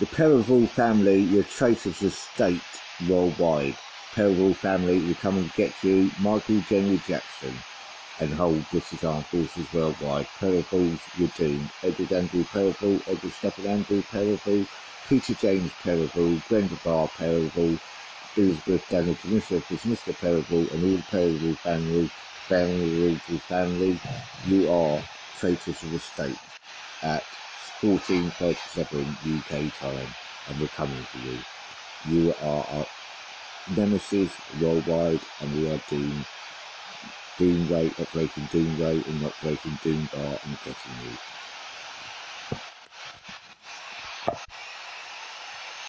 The Perivale family, you're traitors of state worldwide. Perivale family will come and get you. Michael General Jackson and whole British Armed Forces worldwide. Perivale's were doomed. Edward Andrew Perivale, Edward Stephen Andrew Perivale, Peter James Perivale, Brenda Barr Perivale, Elizabeth Daniel Tanisha, Mr. Perivale, and all the Perivale family, family, family, you are traitors of the state at 1437 UK time, and we're coming for you. You are our nemesis worldwide, and we are doomed. Doom Ray, Operation Doom Ray, and Operation Doom Bar, and getting you.